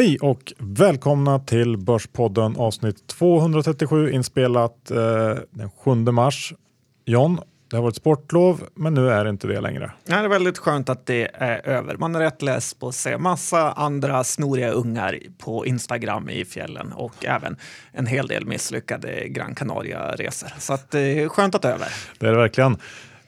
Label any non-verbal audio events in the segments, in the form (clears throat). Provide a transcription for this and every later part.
Hej och välkomna till Börspodden avsnitt 237 inspelat eh, den 7 mars. John, det har varit sportlov, men nu är det inte det längre. Det är väldigt skönt att det är över. Man är rätt less på att se massa andra snoriga ungar på Instagram i fjällen och även en hel del misslyckade Gran Canaria-resor. Så att det är skönt att det är över. Det är det verkligen.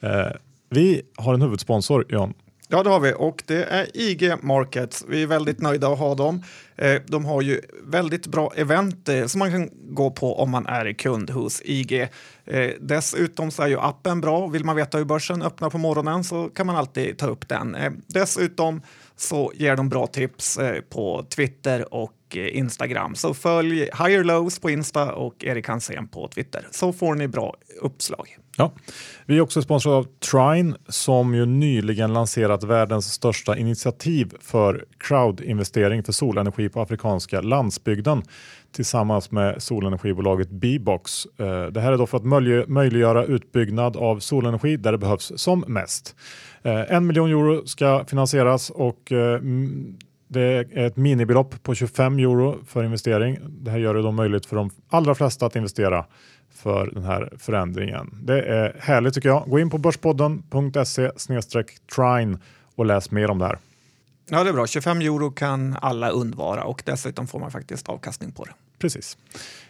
Eh, vi har en huvudsponsor, John. Ja, det har vi och det är IG Markets. Vi är väldigt nöjda att ha dem. Eh, de har ju väldigt bra event eh, som man kan gå på om man är kund hos IG. Eh, dessutom så är ju appen bra. Vill man veta hur börsen öppnar på morgonen så kan man alltid ta upp den. Dessutom så ger de bra tips eh, på Twitter och eh, Instagram. Så följ Higher Lows på Insta och Erik Hansén på Twitter så får ni bra uppslag. Ja. Vi är också sponsrade av Trine som ju nyligen lanserat världens största initiativ för crowdinvestering för solenergi på afrikanska landsbygden tillsammans med solenergibolaget Bibox. Eh, det här är då för att möjliggöra utbyggnad av solenergi där det behövs som mest. Eh, en miljon euro ska finansieras och eh, det är ett minibelopp på 25 euro för investering. Det här gör det då möjligt för de allra flesta att investera för den här förändringen. Det är härligt tycker jag. Gå in på börspodden.se trine och läs mer om det här. Ja, det är bra. 25 euro kan alla undvara och dessutom får man faktiskt avkastning på det. Precis.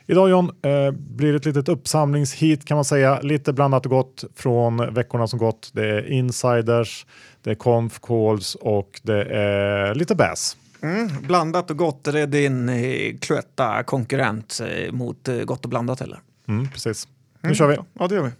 Idag John eh, blir det ett litet uppsamlingshit kan man säga. Lite blandat och gott från veckorna som gått. Det är insiders, det är conf calls och det är lite bass. Mm, blandat och gott, är det din eh, Cloetta konkurrent eh, mot eh, Gott och blandat eller? Mm, precis. Nu mm. kör vi. Ja, det gör vi.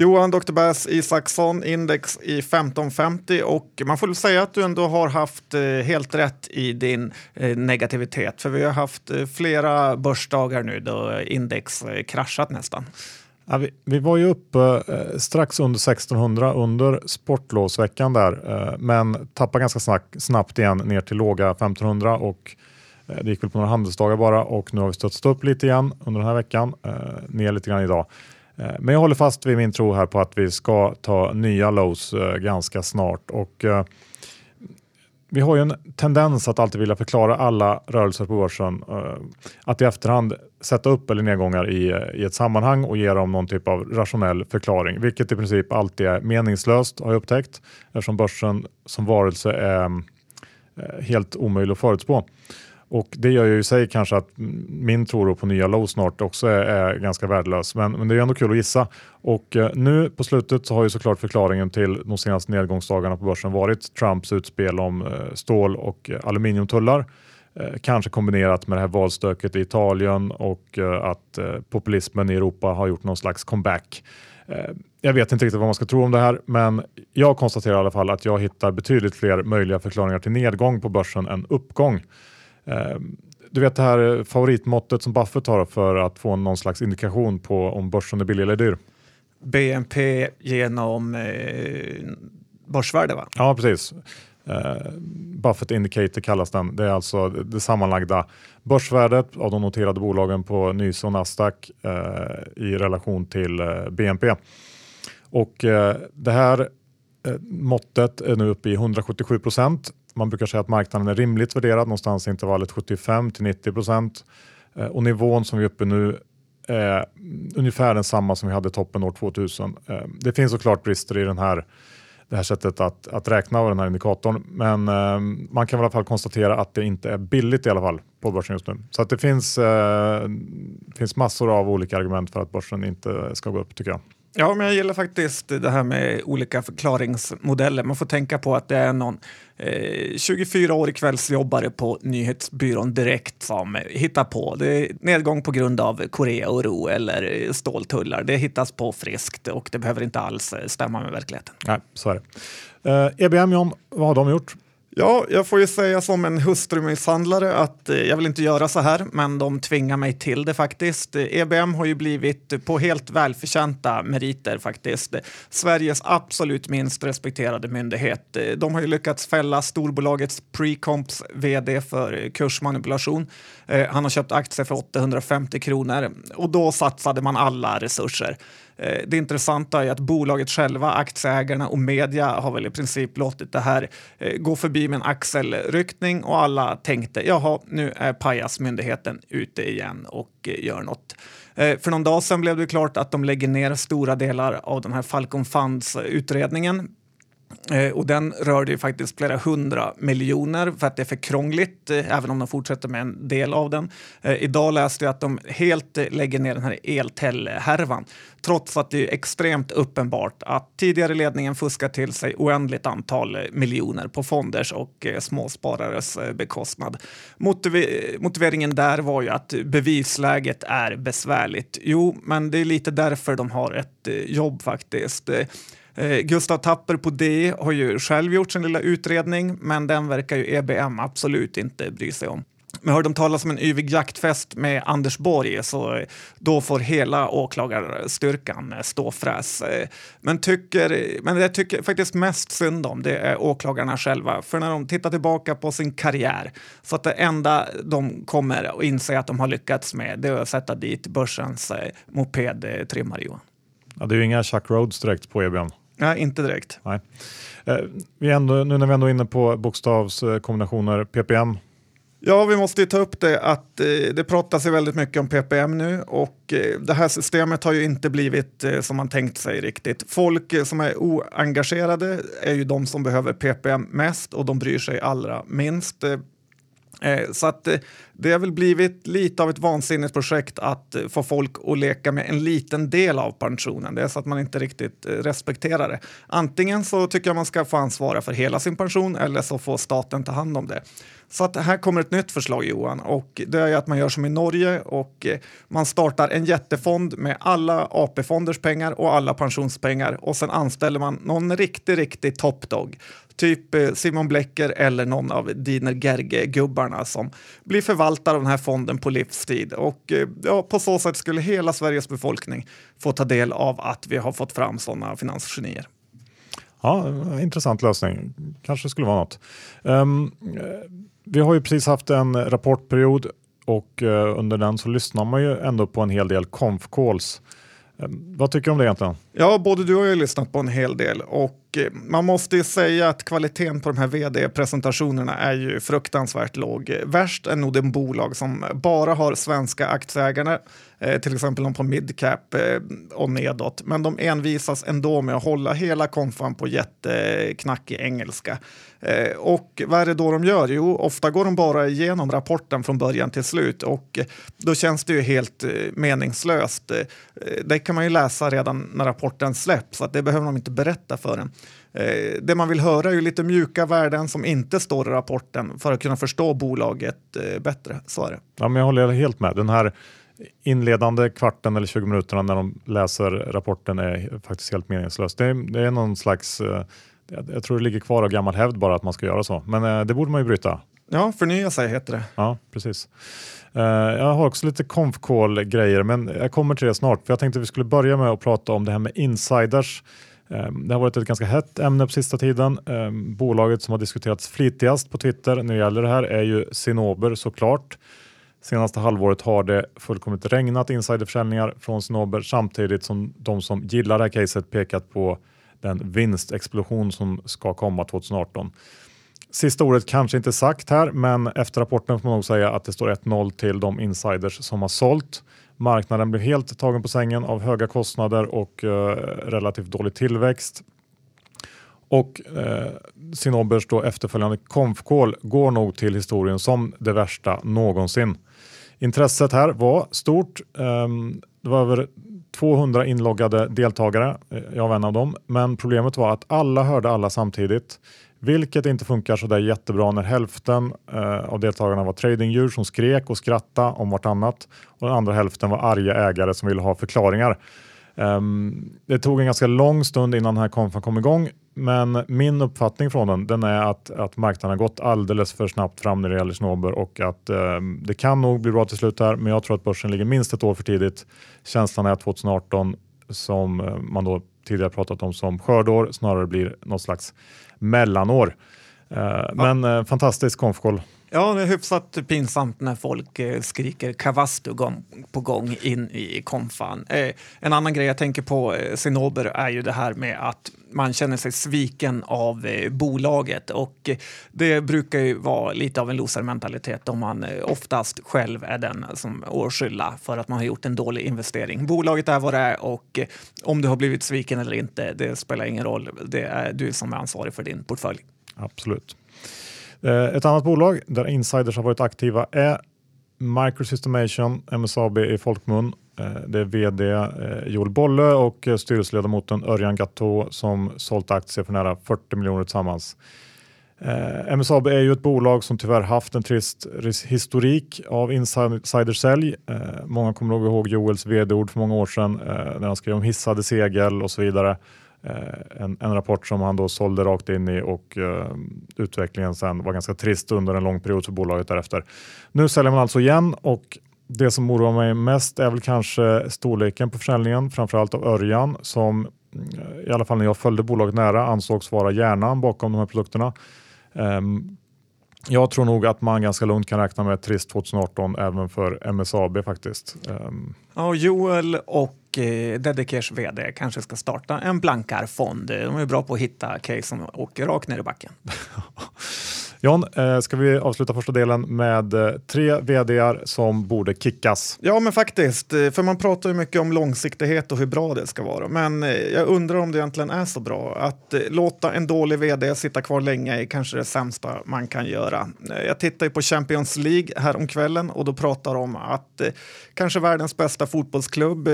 Johan Dr. Bass Isaksson, index i 1550 och man får väl säga att du ändå har haft eh, helt rätt i din eh, negativitet för vi har haft eh, flera börsdagar nu då index kraschat nästan. Ja, vi, vi, var ju uppe strax under 1600 under sportlovsveckan där men tappade ganska snabbt, snabbt igen ner till låga 1500 och det gick väl på några handelsdagar bara och nu har vi studsat upp lite igen under den här veckan. Ner lite grann idag. Eh, men jag håller fast vid min tro här på att vi ska ta nya lows eh, ganska snart. Och, eh, vi har ju en tendens att alltid vilja förklara alla rörelser på börsen. Att i efterhand sätta upp eller nedgångar i, i ett sammanhang och ge dem någon typ av rationell förklaring, vilket i princip alltid är meningslöst har jag upptäckt eftersom börsen som varelse är helt omöjlig att förutspå. Och det gör ju i sig kanske att min tro på nya low snart också är, är ganska värdelös. Men, men, det är ändå kul att gissa. Och eh, nu på slutet så har ju såklart förklaringen till de senaste nedgångsdagarna på börsen varit Trumps utspel om eh, stål och aluminiumtullar. Eh, kanske kombinerat med det här valstöket i Italien och eh, att eh, populismen i Europa har gjort någon slags comeback. Eh, jag vet inte riktigt vad man ska tro om det här, men jag konstaterar i alla fall att jag hittar betydligt fler möjliga förklaringar till nedgång på börsen än uppgång. Ehm, du vet det här favoritmåttet som Buffett har för att få någon slags indikation på om börsen är billig eller dyr? BNP genom eh, börsvärde va? Ja, precis. Uh, Buffett Indicator kallas den. Det är alltså det sammanlagda börsvärdet av de noterade bolagen på Nys och Nasdaq uh, i relation till uh, BNP. Och det här måttet är nu uppe i 177 procent man brukar säga att marknaden är rimligt värderad någonstans i intervallet 75 till 90 procent eh, och nivån som vi är uppe nu är ungefär densamma som vi hade toppen år 2000. Eh, det finns såklart brister i den här, det här sättet att, att räkna av den här indikatorn, men eh, man kan i alla fall konstatera att det inte är billigt i alla fall på börsen just nu. Så att det finns, eh, finns massor av olika argument för att börsen inte ska gå upp tycker jag. Ja, men jag gillar faktiskt det här med olika förklaringsmodeller. Man får tänka på att det är någon eh, 24-årig kvällsjobbare på nyhetsbyrån Direkt som hittar på. Det är nedgång på grund av Korea-oro eller eh, ståltullar. Det hittas på friskt och det behöver inte alls eh, stämma med verkligheten. Nej, så är det. Eh, EBM John, vad har de gjort? Ja, jag får ju säga som en hustrumisshandlare att eh, jag vill inte göra så här, men de tvingar mig till det faktiskt. Eh, EBM har ju blivit på helt välförtjänta meriter faktiskt. Eh, Sveriges absolut minst respekterade myndighet. De har ju lyckats fälla storbolagets Precomps vd för kursmanipulation. Han har köpt aktier för 850 kronor och då satsade man alla resurser. Eh, det intressanta är att bolaget själva, aktieägarna och media har väl i princip låtit det här eh, gå förbi med en axelryckning och alla tänkte jaha, nu är pajasmyndigheten ute igen och eh, gör något. För någon dag sedan blev det klart att de lägger ner stora delar av den här Falcon Funds-utredningen Eh, och den rörde ju faktiskt flera hundra miljoner för att det är för krångligt, eh, även om de fortsätter med en del av den. Eh, idag läste jag att de helt lägger ner den här Eltel-härvan, trots att det är extremt uppenbart att tidigare ledningen fuskar till sig oändligt antal miljoner på fonders och småsparares bekostnad. Motiv motiveringen där var ju att bevisläget är besvärligt. Jo, men det är lite därför de har ett jobb faktiskt. Eh, Gustav Tapper på D har ju själv gjort sin lilla utredning, men den verkar ju EBM absolut inte bry sig om. Men hörde de talas om en yvig jaktfest med Anders Borg så eh, då får hela åklagarstyrkan eh, ståfräs. Eh, men, tycker, men det jag tycker faktiskt mest synd om det är åklagarna själva. För när de tittar tillbaka på sin karriär så att det enda de kommer att inse att de har lyckats med det är att sätta dit börsens mopedtrimmare Johan. Ja, det är ju inga Chuck Rhodes direkt på EBM. Nej, inte direkt. Nej. Eh, vi ändå, nu när vi ändå är inne på bokstavskombinationer, PPM. Ja, vi måste ju ta upp det att eh, det pratas ju väldigt mycket om PPM nu och eh, det här systemet har ju inte blivit eh, som man tänkt sig riktigt. Folk eh, som är oengagerade är ju de som behöver PPM mest och de bryr sig allra minst. Eh, så att eh, det har väl blivit lite av ett vansinnigt projekt att eh, få folk att leka med en liten del av pensionen. Det är så att man inte riktigt eh, respekterar det. Antingen så tycker jag man ska få ansvara för hela sin pension eller så får staten ta hand om det. Så att här kommer ett nytt förslag Johan och det är att man gör som i Norge och eh, man startar en jättefond med alla AP-fonders pengar och alla pensionspengar och sen anställer man någon riktig, riktig toppdog typ Simon Blecker eller någon av Diner Gerge-gubbarna som blir förvaltare av den här fonden på livstid. Och eh, ja, på så sätt skulle hela Sveriges befolkning få ta del av att vi har fått fram sådana finansgenier. Ja, intressant lösning. Kanske skulle vara något. Um, vi har ju precis haft en rapportperiod och uh, under den så lyssnar man ju ändå på en hel del conf calls. Um, vad tycker du om det egentligen? Ja, både du och jag har lyssnat på en hel del och Eh, Eh, man måste ju säga att kvaliteten på de här vd-presentationerna är ju fruktansvärt låg. Värst är nog den bolag som bara har svenska aktieägare, eh, till exempel de på midcap eh, och nedåt. Men de envisas ändå med att hålla hela konfan på jätteknackig engelska. Och vad är det då de gör? Jo, ofta går de bara igenom rapporten från början till slut och då känns det ju helt meningslöst. Det kan man ju läsa redan när rapporten släpps, så att det behöver de inte berätta för en. Eh, det man vill höra är ju lite mjuka värden som inte står i rapporten för att kunna förstå bolaget eh, bättre. Så är det. Ja, men jag håller helt med. Den här inledande kvarten eller 20 minuterna när de läser rapporten är faktiskt helt meningslös. Det är, det är någon slags, eh, jag tror det ligger kvar av gammal hävd bara att man ska göra så, men det borde man ju bryta. Ja, förnya sig heter det. Ja, precis. Jag har också lite call grejer, men jag kommer till det snart. För Jag tänkte att vi skulle börja med att prata om det här med insiders. Ehm, det har varit ett ganska hett ämne på sista tiden. Ehm, bolaget som har diskuterats flitigast på Twitter när det gäller det här är ju Sinober såklart. Senaste halvåret har det fullkomligt regnat insiderförsäljningar från Sinober samtidigt som de som gillar det här caset pekat på den vinstexplosion som ska komma 2018. Sista ordet kanske inte sagt här, men efter rapporten får man nog säga att det står 1-0 till de insiders som har sålt. Marknaden blev helt tagen på sängen av höga kostnader och eh, relativt dålig tillväxt. Och eh, Sinobers då efterföljande konfkål går nog till historien som det värsta någonsin. Intresset här var stort. Eh, det var över 200 inloggade deltagare. Eh, jag var en av dem. Men problemet var att alla hörde alla samtidigt. Vilket inte funkar så där jättebra när hälften eh, av deltagarna var tradingdjur som skrek och skrattade om vartannat och den andra hälften var arga ägare som ville ha förklaringar. Um, det tog en ganska lång stund innan den här konfen kom igång men min uppfattning från den, den är att, att marknaden har gått alldeles för snabbt fram när det gäller Snowber och att um, det kan nog bli bra till slut här men jag tror att börsen ligger minst ett år för tidigt. Känslan är att 2018 som uh, man då tidigare pratat om som skördår snarare blir något slags mellanår. Uh, ja. Men uh, fantastisk konfkoll. Ja, det är hyfsat pinsamt när folk eh, skriker Kavastu gång på gång in i konfan. Eh, en annan grej jag tänker på, eh, Sinober, är ju det här med att man känner sig sviken av bolaget och det brukar ju vara lite av en losermentalitet om man oftast själv är den som är skylla för att man har gjort en dålig investering. Bolaget är vad det är och om du har blivit sviken eller inte, det spelar ingen roll. Det är du som är ansvarig för din portfölj. Absolut. Eh, ett annat bolag där insiders har varit aktiva är Microsystemation, MSAB i folkmun. Eh, det är vd eh, Joel Bolle och styrelseledamoten Örjan Gatto som sålt aktier för nära 40 miljoner tillsammans. Eh, MSAB är ju ett bolag som tyvärr haft en trist historik av insidersälj. Eh, många kommer nog ihåg Joels vd-ord för många år sedan eh, när han skrev om hissade segel och så vidare. Eh, en, en rapport som han då sålde rakt in i och eh, utvecklingen sen var ganska trist under en lång period för bolaget därefter. Nu säljer man alltså igen och det som oroar mig mest är väl kanske storleken på försäljningen, framförallt av Örjan som eh, i alla fall när jag följde bolaget nära ansågs vara hjärnan bakom de här produkterna. Ehm, jag tror nog att man ganska lugnt kan räkna med ett trist 2018 även för MSAB faktiskt. Ehm. Ja, Joel och eh, Dedicares vd kanske ska starta en blankarfond. De är bra på att hitta case som åker rakt ner i backen. (laughs) John, eh, ska vi avsluta första delen med eh, tre vdar som borde kickas? Ja, men faktiskt. Eh, för man pratar ju mycket om långsiktighet och hur bra det ska vara. Men jag undrar om det egentligen är så bra. Att låta en dålig vd sitta kvar länge är kanske det sämsta man kan göra. Jag tittar ju på Champions League här om kvällen och då pratar de om att kanske världens bästa fotbollsklubb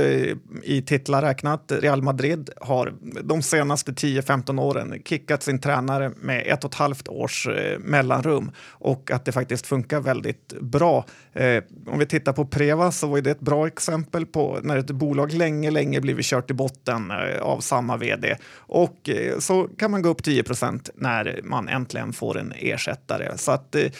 i titlar räknat, Real Madrid, har de senaste 10-15 åren kickat sin tränare med ett och ett halvt års mellanrum och att det faktiskt funkar väldigt bra. Eh, om vi tittar på Preva så var det ett bra exempel på när ett bolag länge, länge blivit kört i botten eh, av samma vd. Och eh, så kan man gå upp 10 procent när man äntligen får en ersättare. Så att eh,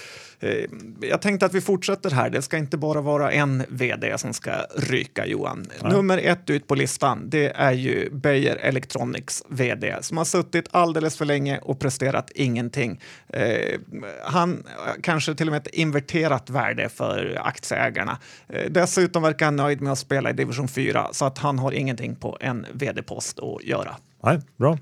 jag tänkte att vi fortsätter här. Det ska inte bara vara en vd som ska ryka, Johan. Nej. Nummer ett ut på listan, det är ju Beijer Electronics vd som har suttit alldeles för länge och presterat ingenting. Eh, han eh, kanske till och med ett inverterat värde för aktieägarna. Eh, dessutom verkar han nöjd med att spela i division 4 så att han har ingenting på en vd-post att göra. Nej, bra.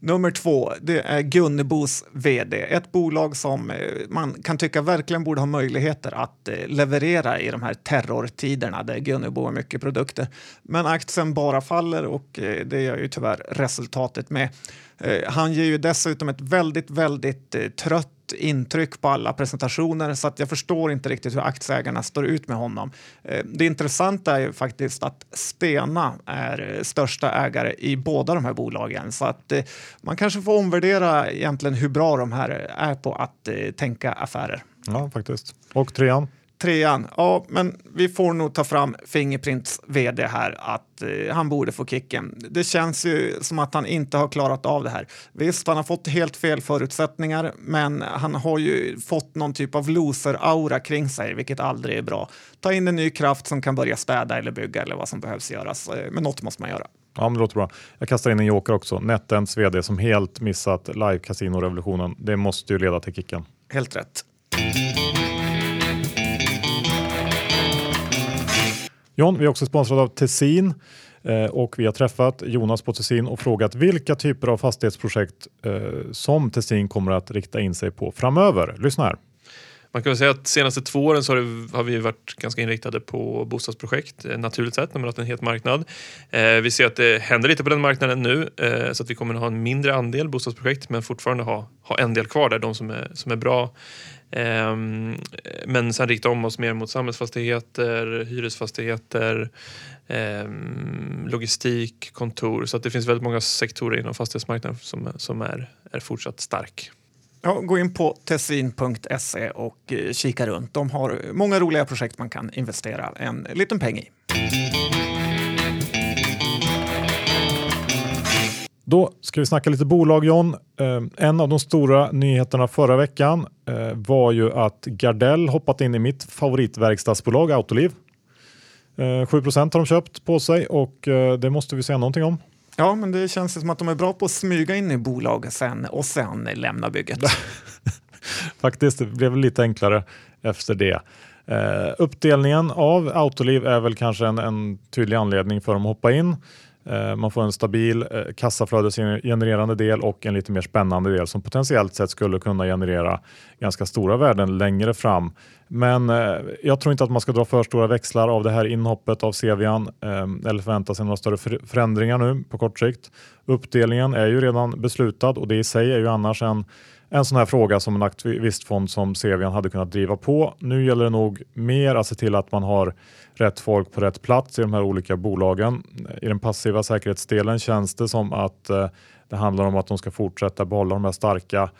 Nummer två, det är Gunnebos vd. Ett bolag som eh, man kan tycka verkligen borde ha möjligheter att eh, leverera i de här terrortiderna där Gunnebo har mycket produkter. Men aktien bara faller och eh, det gör ju tyvärr resultatet med. Han ger ju dessutom ett väldigt, väldigt trött intryck på alla presentationer så att jag förstår inte riktigt hur aktieägarna står ut med honom. Eh, det intressanta är ju faktiskt att Stena är största ägare i båda de här bolagen så att eh, man kanske får omvärdera egentligen hur bra de här är på att eh, tänka affärer. Ja, faktiskt. Och trean? Trean, ja, men vi får nog ta fram Fingerprints vd här att eh, han borde få kicken. Det känns ju som att han inte har klarat av det här. Visst, han har fått helt fel förutsättningar, men han har ju fått någon typ av loser-aura kring sig, vilket aldrig är bra. Ta in en ny kraft som kan börja städa eller bygga eller vad som behövs göras, eh, men något måste man göra. Ja, men det låter bra. Jag kastar in en joker också. NetEnts vd som helt missat live casino-revolutionen. Det måste ju leda till kicken. Helt rätt. John, vi är också sponsrade av Tessin eh, och vi har träffat Jonas på Tessin och frågat vilka typer av fastighetsprojekt eh, som Tessin kommer att rikta in sig på framöver. Lyssna här. Man kan väl säga att de senaste två åren så har, det, har vi varit ganska inriktade på bostadsprojekt eh, naturligt sett när man har haft en het marknad. Eh, vi ser att det händer lite på den marknaden nu eh, så att vi kommer att ha en mindre andel bostadsprojekt men fortfarande ha, ha en del kvar där, de som är, som är bra. Ehm, men sen rikta om oss mer mot samhällsfastigheter, hyresfastigheter, ehm, logistik, kontor. Så att det finns väldigt många sektorer inom fastighetsmarknaden som, som är, är fortsatt stark. Ja, gå in på tessin.se och eh, kika runt. De har många roliga projekt man kan investera en liten peng i. Då ska vi snacka lite bolag John. Eh, en av de stora nyheterna förra veckan eh, var ju att Gardell hoppat in i mitt favoritverkstadsbolag Autoliv. Eh, 7% har de köpt på sig och eh, det måste vi säga någonting om. Ja, men det känns som att de är bra på att smyga in i bolag sen och sen lämna bygget. (laughs) Faktiskt, det blev lite enklare efter det. Eh, uppdelningen av Autoliv är väl kanske en, en tydlig anledning för dem att hoppa in. Eh, man får en stabil eh, kassaflödesgenererande del och en lite mer spännande del som potentiellt sett skulle kunna generera ganska stora värden längre fram. Men eh, jag tror inte att man ska dra för stora växlar av det här inhoppet av Sevian eller förvänta sig några större förändringar nu på kort sikt. Uppdelningen är ju redan beslutad och det i sig är ju annars en en sån här fråga som en aktivistfond som Sevian hade kunnat driva på. Nu gäller det nog mer att se till att man har rätt folk på rätt plats i de här olika bolagen. I den passiva säkerhetsdelen känns det som att eh, det handlar om att de ska fortsätta behålla de här starka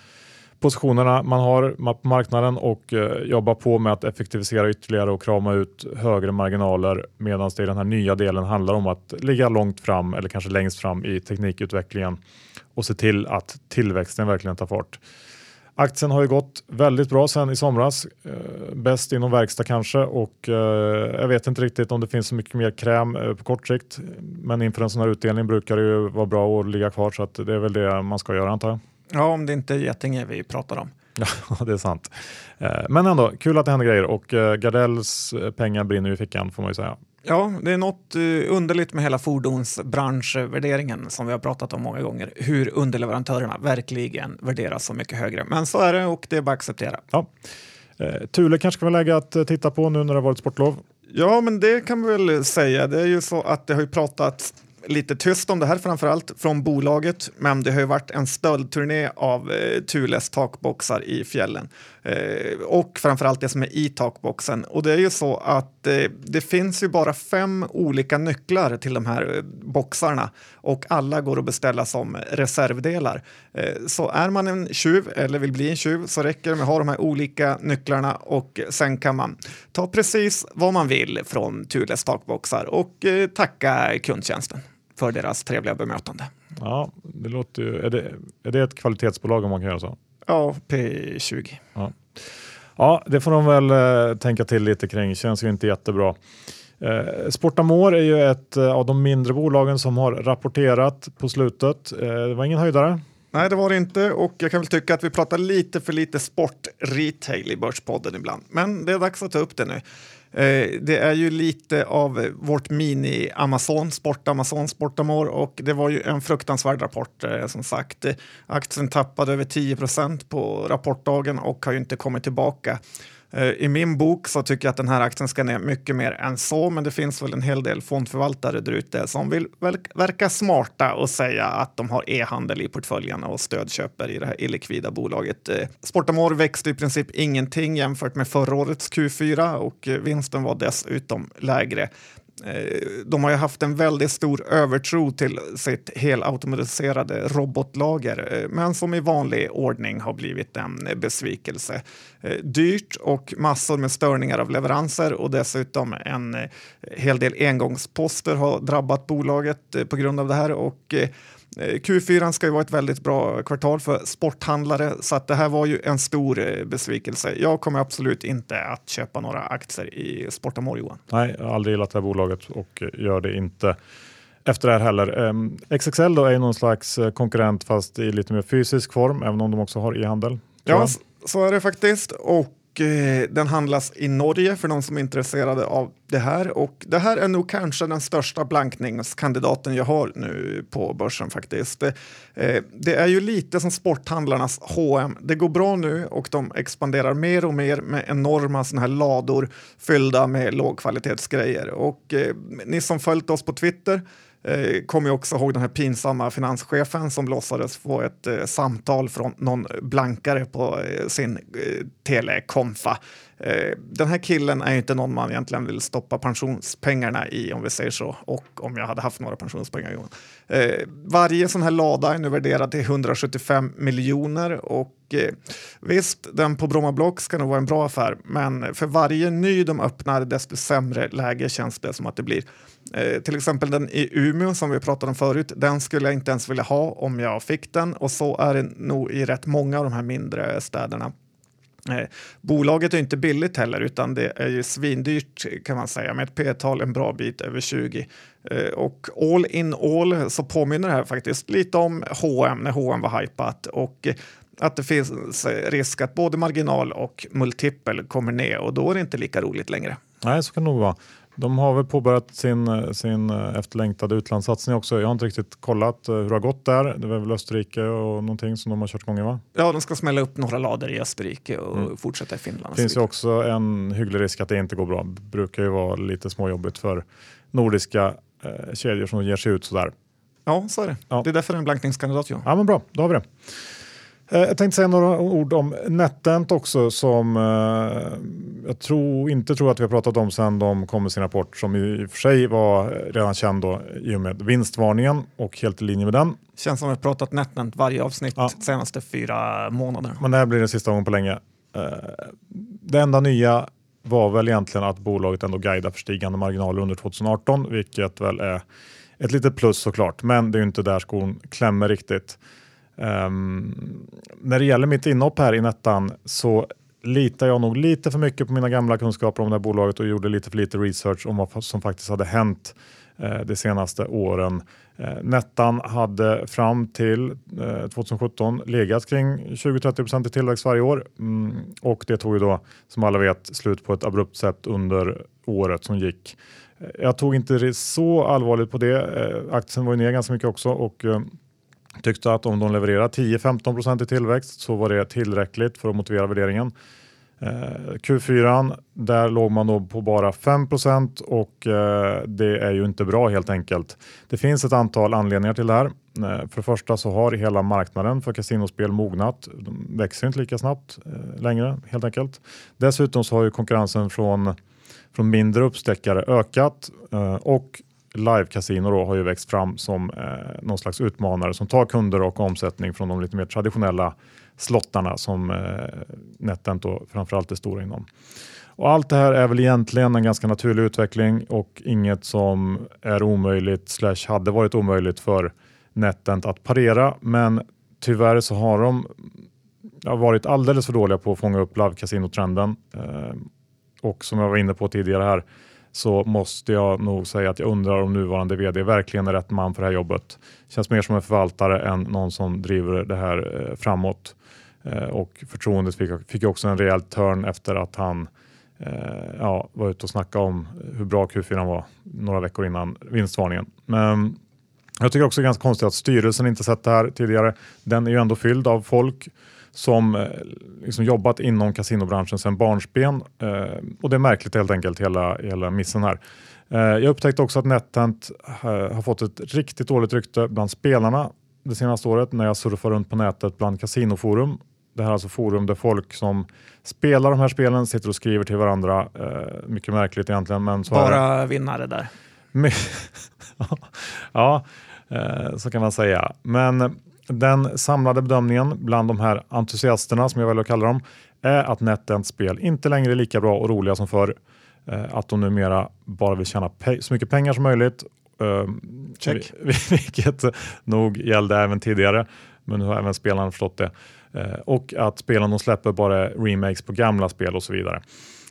positionerna man har på marknaden och eh, jobba på med att effektivisera ytterligare och krama ut högre marginaler medan det i den här nya delen handlar om att ligga långt fram eller kanske längst fram i teknikutvecklingen och se till att tillväxten verkligen tar fart. Aktien har ju gått väldigt bra sen i somras. Eh, bäst inom verkstad kanske och eh, jag vet inte riktigt om det finns så mycket mer kräm på kort sikt. Men inför en sån här utdelning brukar det ju vara bra att ligga kvar så att det är väl det man ska göra antar jag. Ja, om det inte är Getinge vi pratar om. (laughs) Ja, det är sant. Eh, men ändå, kul att det händer grejer och eh, Gardells eh, pengar brinner i fickan får man ju säga. Ja, det är något underligt med hela fordonsbranschvärderingen som vi har pratat om många gånger. Hur underleverantörerna verkligen värderas så mycket högre. Men så är det och det är bara att acceptera. Ja. Thule kanske kan vara läge att titta på nu när det har varit sportlov? Ja, men det kan vi väl säga. Det är ju så att det har ju pratats lite tyst om det här framförallt från bolaget, men det har ju varit en stöldturné av eh, Thules takboxar i fjällen. Eh, och framförallt det som är i takboxen. Och det är ju så att eh, det finns ju bara fem olika nycklar till de här eh, boxarna och alla går att beställa som reservdelar. Eh, så är man en tjuv eller vill bli en tjuv så räcker det med att ha de här olika nycklarna och sen kan man ta precis vad man vill från Thules takboxar och eh, tacka kundtjänsten för deras trevliga bemötande. Ja, det låter ju, är, det, är det ett kvalitetsbolag om man kan göra så? Ja, P20. Ja. ja, det får de väl eh, tänka till lite kring. Känns ju inte jättebra. Eh, Sportamor är ju ett eh, av de mindre bolagen som har rapporterat på slutet. Eh, det var ingen höjdare. Nej, det var det inte och jag kan väl tycka att vi pratar lite för lite sport-retail i Börspodden ibland. Men det är dags att ta upp det nu. Eh, det är ju lite av vårt mini-Amazon, Sport-Amazon, Sportamor och det var ju en fruktansvärd rapport eh, som sagt. Eh, aktien tappade över 10 procent på rapportdagen och har ju inte kommit tillbaka. Eh, I min bok så tycker jag att den här aktien ska ner mycket mer än så, men det finns väl en hel del fondförvaltare där ute som vill verka smarta och säga att de har e-handel i portföljerna och stödköper i det här illikvida bolaget. Sportamore Sportamor växte i princip ingenting jämfört med förra årets Q4 och eh, vinsten var dessutom lägre. Eh, de har ju haft en väldigt stor övertro till sitt helautomatiserade robotlager, eh, men som i vanlig ordning har blivit en besvikelse. Eh, dyrt och massor med störningar av leveranser och dessutom en hel del engångsposter har drabbat bolaget på grund av det här och Q4 ska ju vara ett väldigt bra kvartal för sporthandlare så att det här var ju en stor eh, besvikelse. Jag kommer absolut inte att köpa några aktier i Sportamor Johan. Nej, jag har aldrig gillat det här bolaget och gör det inte efter det här heller. Um, XXL då är någon slags eh, konkurrent fast i lite mer fysisk form, även om de också har e-handel. Ja, så är det faktiskt. Och Eh, den handlas i Norge för de som är intresserade av det här. Och det här är nog kanske den största blankningskandidaten jag har nu på börsen faktiskt. Eh, det är ju lite som sporthandlarnas H&M. Det går bra nu och de expanderar mer och mer med enorma såna här lador fyllda med lågkvalitetsgrejer. Och eh, ni som följt oss på Twitter Eh, kommer också ihåg den här pinsamma finanschefen som låtsades få ett eh, samtal från någon blankare på eh, sin eh, telekonfa. Eh, den här killen är inte någon man egentligen vill stoppa pensionspengarna i om vi säger så. Och om jag hade haft några pensionspengar. Eh, varje sån här lada är nu värderad till 175 miljoner och eh, visst, den på Bromma Block ska nog vara en bra affär, men för varje ny de öppnar desto sämre läge känns det som att det blir. Eh, till exempel den i Umeå som vi pratade om förut, den skulle jag inte ens vilja ha om jag fick den och så är det nog i rätt många av de här mindre städerna. Bolaget är inte billigt heller utan det är ju svindyrt kan man säga med ett P-tal en bra bit över 20. Eh, och all in all så påminner det här faktiskt lite om H&M när H&M var hypat och att det finns eh, risk att både marginal och multipel kommer ner och då är det inte lika roligt längre. Nej, så kan det nog vara. De har väl påbörjat sin, sin efterlängtade utlandssatsning också. Jag har inte riktigt kollat eh, hur det har gått där. Det var väl Österrike och någonting som de har kört igång i va? Ja, de ska smälla upp några lader i Österrike och mm. fortsätta i Finland. Det finns ju också en hygglig risk att det inte går bra. Det brukar ju vara lite småjobbigt för nordiska eh, kedjor som ger sig ut sådär. Ja, så är det. Ja. Det är därför det är en blankningskandidat. Ja. ja, men bra. Då har vi det. Eh, jag tänkte säga några ord om NetEnt också som eh, jag tror, inte tror att vi har pratat om sedan de kom med sin rapport som i och för sig var redan känd då, i och med vinstvarningen och helt i linje med den. Känns som att vi pratat NetEnt varje avsnitt ja. senaste fyra månader. Men det här blir den sista gången på länge. Eh, det enda nya var väl egentligen att bolaget ändå guidar för stigande marginaler under 2018, vilket väl är ett litet plus såklart, men det är inte där skon klämmer riktigt. Um, när det gäller mitt inhopp här i Nettan så litar jag nog lite för mycket på mina gamla kunskaper om det här bolaget och gjorde lite för lite research om vad som faktiskt hade hänt eh, de senaste åren. Eh, Nettan hade fram till eh, 2017 legat kring 20-30 i tillväxt varje år mm, och det tog ju då som alla vet slut på ett abrupt sätt under året som gick. Eh, jag tog inte så allvarligt på det. Eh, aktien var ju ner ganska mycket också och eh, tyckte att om de levererar 10-15% i tillväxt så var det tillräckligt för att motivera värderingen. Eh, Q4 där låg man då på bara 5 och eh, det är ju inte bra helt enkelt. Det finns ett antal anledningar till det här. Eh, för det första så har hela marknaden för kasinospel mognat. De växer inte lika snabbt längre helt enkelt. Dessutom så har ju konkurrensen från, från mindre uppstäckare ökat och live-casino har ju växt fram som eh, någon slags utmanare som tar kunder och omsättning från de lite mer traditionella slottarna som eh, NetEnt då framförallt är stora inom. Och allt det här är väl egentligen en ganska naturlig utveckling och inget som är omöjligt slash hade varit omöjligt för NetEnt att parera. Men tyvärr så har de varit alldeles för dåliga på att fånga upp live-casino-trenden. Eh, och som jag var inne på tidigare här så måste jag nog säga att jag undrar om nuvarande vd verkligen är rätt man för det här jobbet. Känns mer som en förvaltare än någon som driver det här eh, framåt. Eh, och förtroendet fick, fick också en rejäl törn efter att han eh, ja, var ute och snackade om hur bra Q4 var några veckor innan vinstvarningen. Men jag tycker också det är ganska konstigt att styrelsen inte sett det här tidigare. Den är ju ändå fylld av folk som eh, liksom jobbat inom kasinobranschen sedan barnsben. Eh, och det är märkligt helt enkelt, hela, hela missen här. Eh, jag upptäckte också att NetEnt har fått ett riktigt dåligt rykte bland spelarna det senaste året när jag surfar runt på nätet bland kasinoforum. Det här är alltså forum där folk som spelar de här spelen sitter och skriver till varandra. mycket märkligt egentligen. Men Bara vinnare där. (laughs) ja, så kan man säga. Men den samlade bedömningen bland de här entusiasterna, som jag väljer att kalla dem, är att NetEnts spel inte längre är lika bra och roliga som förr. Eh, att de numera bara vill tjäna så mycket pengar som möjligt. Ehm, Check. (laughs) Vilket nog gällde även tidigare, men nu har även spelarna förstått det. Eh, och att spelen de släpper bara är remakes på gamla spel och så vidare.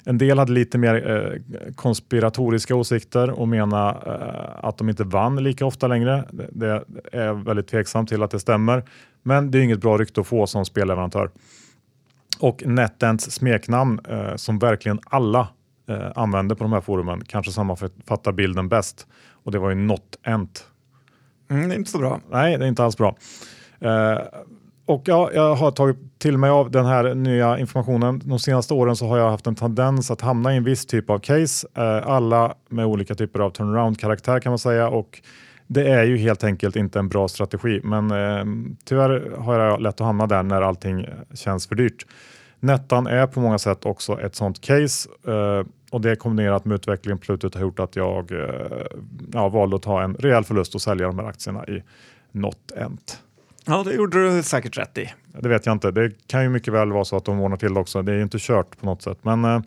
En del hade lite mer eh, konspiratoriska åsikter och menar eh, att de inte vann lika ofta längre. Det, det är väldigt tveksamt till att det stämmer, men det är inget bra rykte att få som spelleverantör. Och NetEnts smeknamn eh, som verkligen alla eh, använder på de här forumen kanske sammanfattar bilden bäst och det var ju NotEnt. Mm, det är inte så bra. Nej, det är inte alls bra. Och ja, jag har tagit till mig av den här nya informationen. De senaste åren så har jag haft en tendens att hamna i en viss typ av case. Eh, alla med olika typer av turnaround-karaktär kan man säga. Och det är ju helt enkelt inte en bra strategi, men eh, tyvärr har jag lätt att hamna där när allting känns för dyrt. Nettan är på många sätt också ett sånt case eh, och det kombinerat med utvecklingen på slutet har gjort att jag eh, ja, valde att ta en rejäl förlust och sälja de här aktierna i NotEnt. Ja, det gjorde du säkert rätt i. Det vet jag inte. Det kan ju mycket väl vara så att de ordnar till det också. Det är ju inte kört på något sätt. Men eh,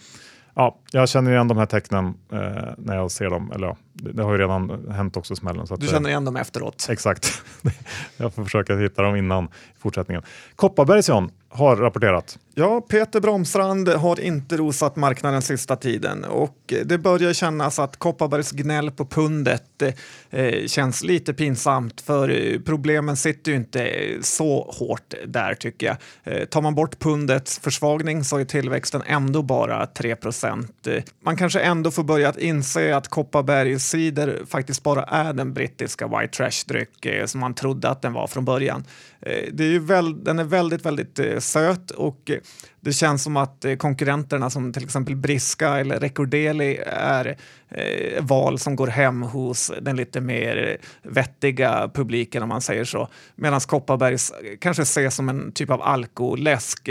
ja, jag känner igen de här tecknen eh, när jag ser dem. Eller ja, det, har ju redan hänt också smällen. Så du känner igen dem efteråt? Exakt. (laughs) jag får försöka hitta dem innan i fortsättningen. Kopparbergs John, har rapporterat. Ja, Peter Bromstrand har inte rosat marknaden sista tiden och det börjar kännas att Kopparbergs gnäll på pundet eh, känns lite pinsamt för eh, problemen sitter ju inte så hårt där tycker jag. Eh, tar man bort pundets försvagning så är tillväxten ändå bara 3 procent. Eh, man kanske ändå får börja att inse att Kopparbergs cider faktiskt bara är den brittiska white trash-dryck eh, som man trodde att den var från början. Eh, det är ju väl, den är väldigt, väldigt eh, söt och eh, det känns som att eh, konkurrenterna som till exempel Briska eller Recordeli är eh, val som går hem hos den lite mer vettiga publiken om man säger så. Medan Kopparbergs eh, kanske ses som en typ av alkoläsk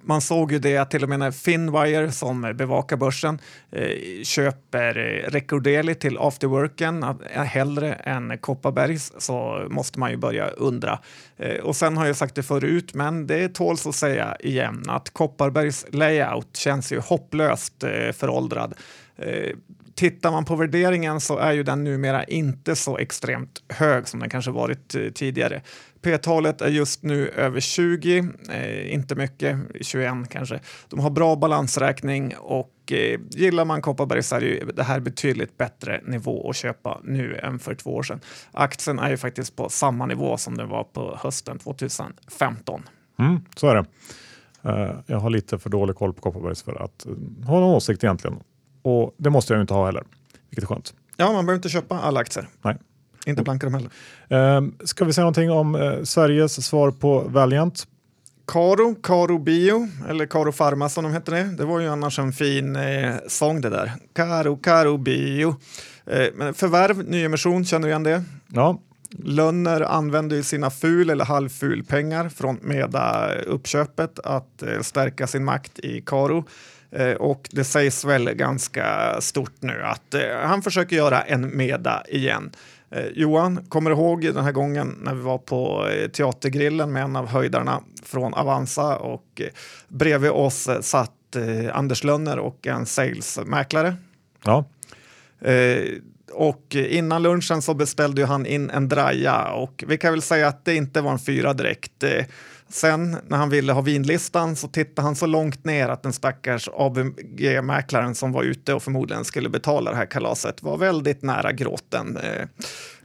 man såg ju det att till och med när Finwire som bevakar börsen eh, köper eh, Recordeli till afterworken eh, hellre än Kopparbergs så måste man ju börja undra. Eh, och sen har jag sagt det förut, men det tåls att säga igen att Kopparbergs layout känns ju hopplöst eh, föråldrad. Eh, Tittar man på värderingen så är ju den numera inte så extremt hög som den kanske varit eh, tidigare. P-talet är just nu över 20, eh, inte mycket, 21 kanske. De har bra balansräkning och eh, gillar man Kopparberg så är det, det här betydligt bättre nivå att köpa nu än för två år sedan. Aktien är ju faktiskt på samma nivå som den var på hösten 2015. Mm, så är det. Uh, jag har lite för dålig koll på Kopparbergs för att uh, ha någon åsikt egentligen. Och det måste jag ju inte ha heller, vilket är skönt. Ja, man behöver inte köpa alla aktier. Nej. Inte blanka dem heller. Uh, ska vi säga någonting om uh, Sveriges svar på Valiant? Karo, Karo Bio, eller Karo Pharma som de heter det. Det var ju annars en fin eh, sång det där. Karo, Karo Bio. Eh, men förvärv, nyemission, känner du igen det? Ja. Lönner använder ju sina ful eller halvful pengar från Meda-uppköpet att eh, stärka sin makt i Karo. Eh, och det sägs väl ganska stort nu att eh, han försöker göra en Meda igen. Eh, Johan, kommer du ihåg den här gången när vi var på Teatergrillen med en av höjdarna från Avanza och bredvid oss satt Anders Lönner och en salesmäklare? Ja. Och innan lunchen så beställde han in en draja och vi kan väl säga att det inte var en fyra direkt. Sen när han ville ha vinlistan så tittade han så långt ner att den stackars ABG-mäklaren som var ute och förmodligen skulle betala det här kalaset var väldigt nära gråten. Eh,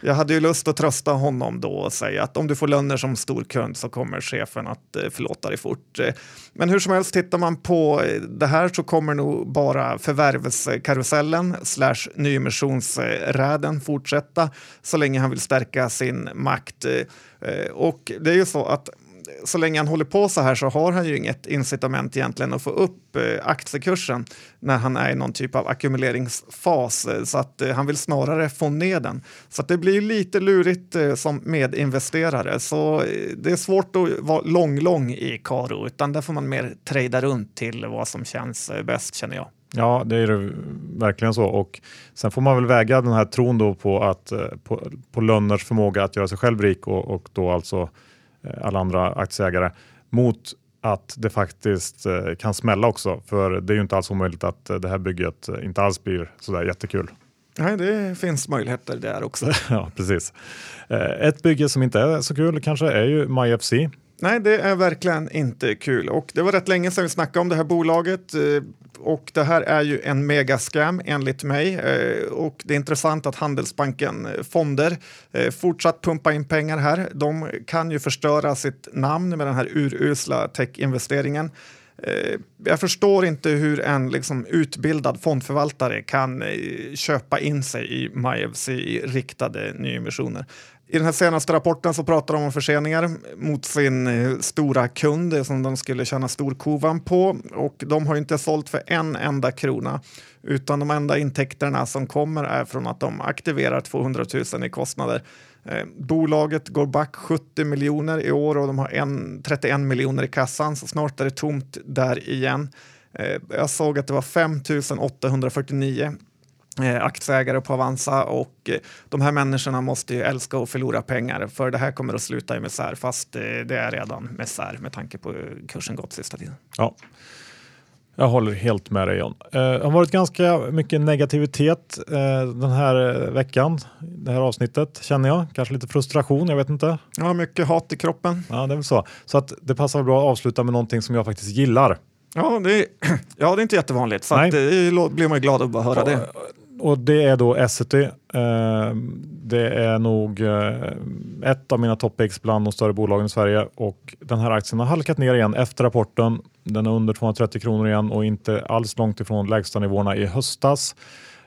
jag hade ju lust att trösta honom då och säga att om du får löner som stor kund så kommer chefen att eh, förlåta dig fort. Eh, men hur som helst, tittar man på det här så kommer nog bara förvärvskarusellen slash nyemissionsräden fortsätta så länge han vill stärka sin makt. Och det är ju så att så länge han håller på så här så har han ju inget incitament egentligen att få upp eh, aktiekursen när han är i någon typ av ackumuleringsfas. Eh, så att eh, han vill snarare få ner den. Så att det blir lite lurigt eh, som medinvesterare. Så eh, det är svårt att vara lång-lång i Karo utan där får man mer trada runt till vad som känns bäst känner jag. Ja, det är det verkligen så. Och sen får man väl väga den här tron då på, att, på, på Lönners förmåga att göra sig själv rik och, och då alltså Eh, alla andra aktieägare mot att det faktiskt eh, kan smälla också. För det är ju inte alls omöjligt att eh, det här bygget inte alls blir sådär jättekul. Nej, det finns möjligheter där också. (laughs) ja, precis. Ett bygge som inte är så kul kanske är ju MyFC. Nej, det är verkligen inte kul och det var rätt länge sedan vi snackade om det här bolaget eh, och det här är ju en megascam enligt mig. Eh, och det är intressant att Handelsbanken eh, fonder fortsatt pumpa in pengar här. De kan ju förstöra sitt namn med den här urusla techinvesteringen. Jag förstår inte hur en liksom, utbildad fondförvaltare kan köpa in sig i MyFC i riktade nyemissioner. I den här senaste rapporten så pratar de om förseningar mot sin eh, stora kund som de skulle tjäna storkovan på och de har inte sålt för en enda krona utan de enda intäkterna som kommer är från att de aktiverar 200 000 i kostnader. Eh, bolaget går back 70 miljoner i år och de har en, 31 miljoner i kassan så snart är det tomt där igen. Eh, jag såg att det var 5 849 aktieägare på Avanza och eh, de här människorna måste ju älska att förlora pengar för det här kommer att sluta i misär fast eh, det är redan misär med tanke på hur kursen gått sista tiden. Ja. Jag håller helt med dig John. Eh, det har varit ganska mycket negativitet eh, den här eh, veckan, det här avsnittet känner jag. Kanske lite frustration, jag vet inte. Ja, mycket hat i kroppen. Ja, det är väl så. Så att det passar bra att avsluta med någonting som jag faktiskt gillar. Ja, det är, (clears throat) ja, det är inte jättevanligt, så det blir man ju glad att bara höra det. Och det är då Essity. Eh, det är nog eh, ett av mina toppix bland de större bolagen i Sverige och den här aktien har halkat ner igen efter rapporten. Den är under 230 kronor igen och inte alls långt ifrån lägsta nivåerna i höstas.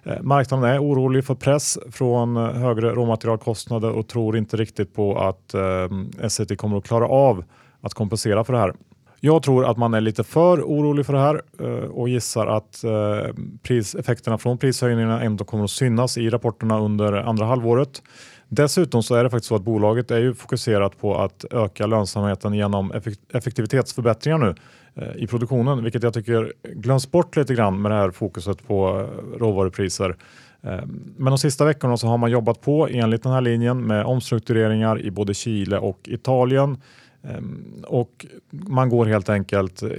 Eh, marknaden är orolig för press från eh, högre råmaterialkostnader och tror inte riktigt på att eh, Essity kommer att klara av att kompensera för det här. Jag tror att man är lite för orolig för det här eh, och gissar att eh, effekterna från prishöjningarna ändå kommer att synas i rapporterna under andra halvåret. Dessutom så är det faktiskt så att bolaget är ju fokuserat på att öka lönsamheten genom effektivitetsförbättringar nu eh, i produktionen, vilket jag tycker glöms bort lite grann med det här fokuset på råvarupriser. Men de sista veckorna så har man jobbat på enligt den här linjen med omstruktureringar i både Chile och Italien Ehm, och man går helt enkelt eh,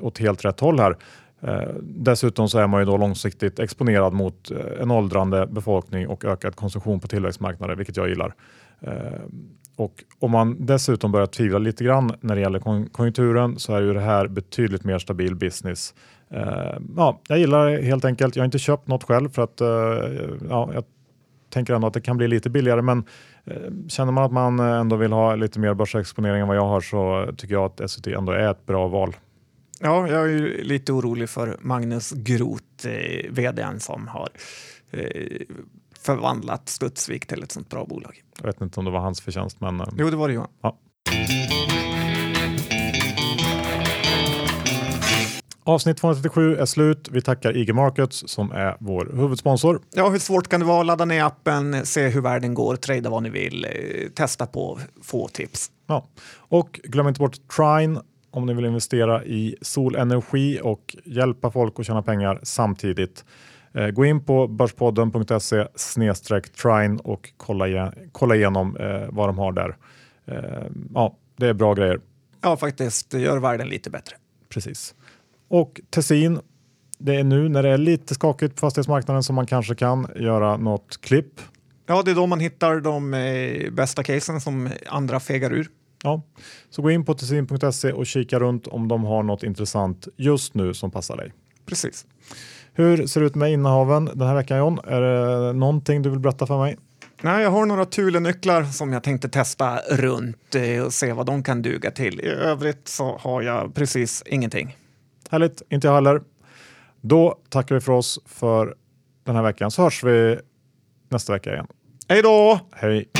åt helt rätt håll här. Ehm, dessutom så är man ju då långsiktigt exponerad mot eh, en åldrande befolkning och ökad konsumtion på tillväxtmarknader, vilket jag gillar. Ehm, och om man dessutom börjar tvivla lite grann när det gäller konjunkturen så är ju det här betydligt mer stabil business. Ja, jag gillar det helt enkelt. Jag har inte köpt något själv för att eh, ja, jag tänker ändå att det kan bli lite billigare, men känner man att man ändå vill ha lite mer börsexponering än vad jag har så tycker jag att SVT ändå är ett bra val. Ja, jag är ju lite orolig för Magnus Groth, eh, vdn som har eh, förvandlat Studsvik till ett sånt bra bolag. Jag vet inte om det var hans förtjänst, men... Eh, jo, det var det ju. Ja. Avsnitt 237 är slut. Vi tackar IG Markets som är vår huvudsponsor. Ja, hur svårt kan det vara? Ladda ner appen, se hur världen går, trada vad ni vill, eh, testa på, få tips. Ja, och glöm inte bort Trine om ni vill investera i solenergi och hjälpa folk att tjäna pengar samtidigt. Eh, gå in på börspodden.se trine och kolla, kolla igenom eh, vad de har där. Ja, det är bra grejer. Ja, faktiskt. Det gör världen lite bättre. Precis. Och Tessin, det är nu när det är lite skakigt på fastighetsmarknaden som man kanske kan göra något klipp. Ja, det är då man hittar de eh, bästa casen som andra fegar ur. Ja, så gå in på tessin.se och kika runt om de har något intressant just nu som passar dig. Precis. Hur ser det ut med innehaven den här veckan John? Är det någonting du vill berätta för mig? Nej, jag har några Thule-nycklar som jag tänkte testa runt eh, och se vad de kan duga till. I övrigt så har jag precis ingenting. Härligt, inte jag heller. Då tackar vi för oss för den här veckan så hörs vi nästa vecka igen. Hej då! Hej!